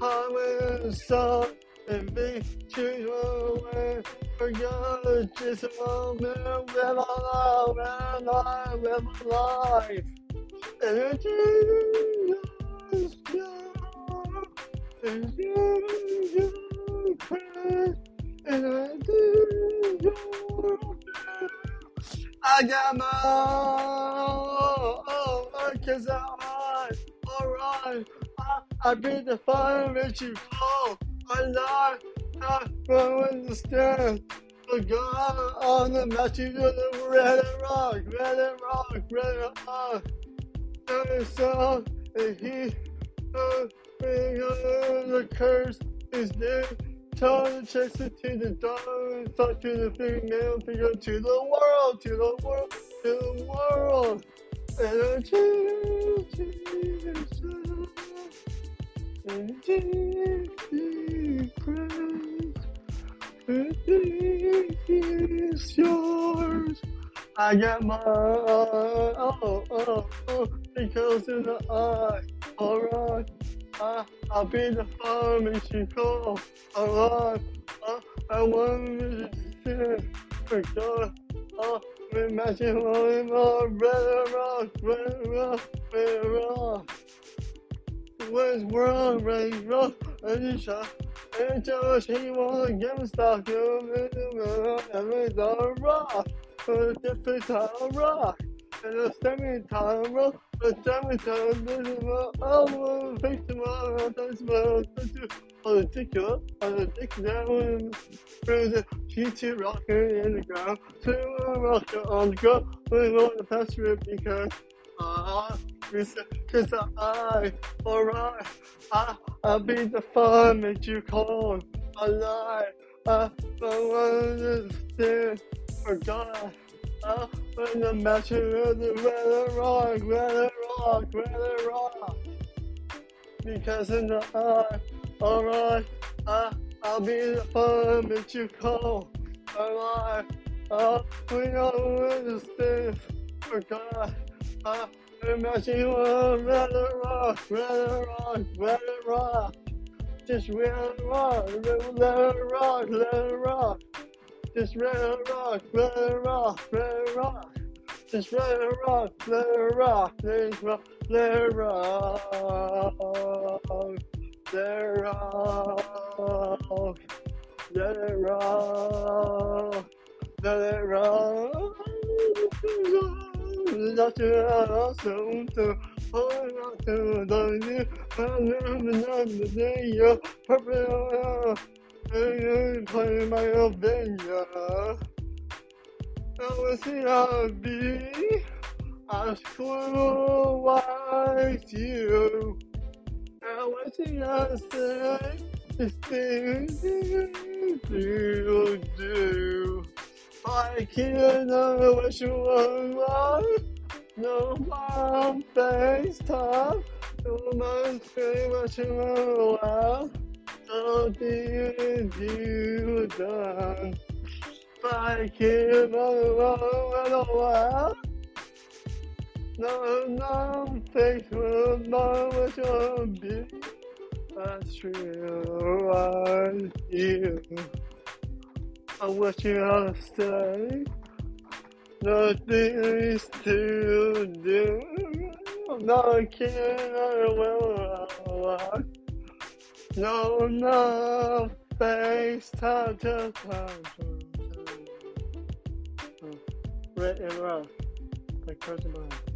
Highway, sun, and be choose away. A moment, live a life, live a life, live a life. Energy is pure, and you, you, cry, and I do your I got my oh, cause I, alright, I, beat the fire that you call. I lie, I don't understand. The God on the matches of the red and rock, red and rock, red and rock. And so, and he, uh, the curse is there. Tell checks it to the dog, talk to the female figure, to the world, to the world, to the world. And I choose Jesus, and Jesus Christ, and is yours. I got my oh oh oh because in the eye, alright. I, I'll be the pharmacy call. Alive. I, I want to. For God. Oh, imagine rolling on red rock, red rock, red rock. What's wrong, red rock? And you shot. And Josh, he won't get me stuck. Every rock. A different time rock. And a semi time rock. A semi time rock. Oh, victim of the particular, particular, there's she's two rocker in the ground, two rocker on the ground, we want the pasture because, ah, cause I, alright, I, I'll be the fun that you call alive, I, I want to stand for God. Uh, when the master of the red rock, red rock, red rock. Because in the eye, alright, I, I'll be the fun that you call alive. Uh, we don't understand for God. Uh, imagine one rather rock, rather rock, rather rock. Just rather rock, rather rock, rather rock. Just rather rock, rather rock, rather rock. Just it rock, it rock, it rock, it rock, let it Oh. rock, let it rock, let it rock. Not to awesome to hold on to new, I'm not the day you're purple, and play my avenger. I was happy. I screw like you. I was yesterday. Things you do. I can't know what you want. No mom FaceTime. No mom say what you want. Something you done. I can't run away. No, no, face will not your be. That's true, I you. I wish you to stay. Nothing is to do. No, I can't, I will No, no, face time to time. Red and Rough by Cousin Mine.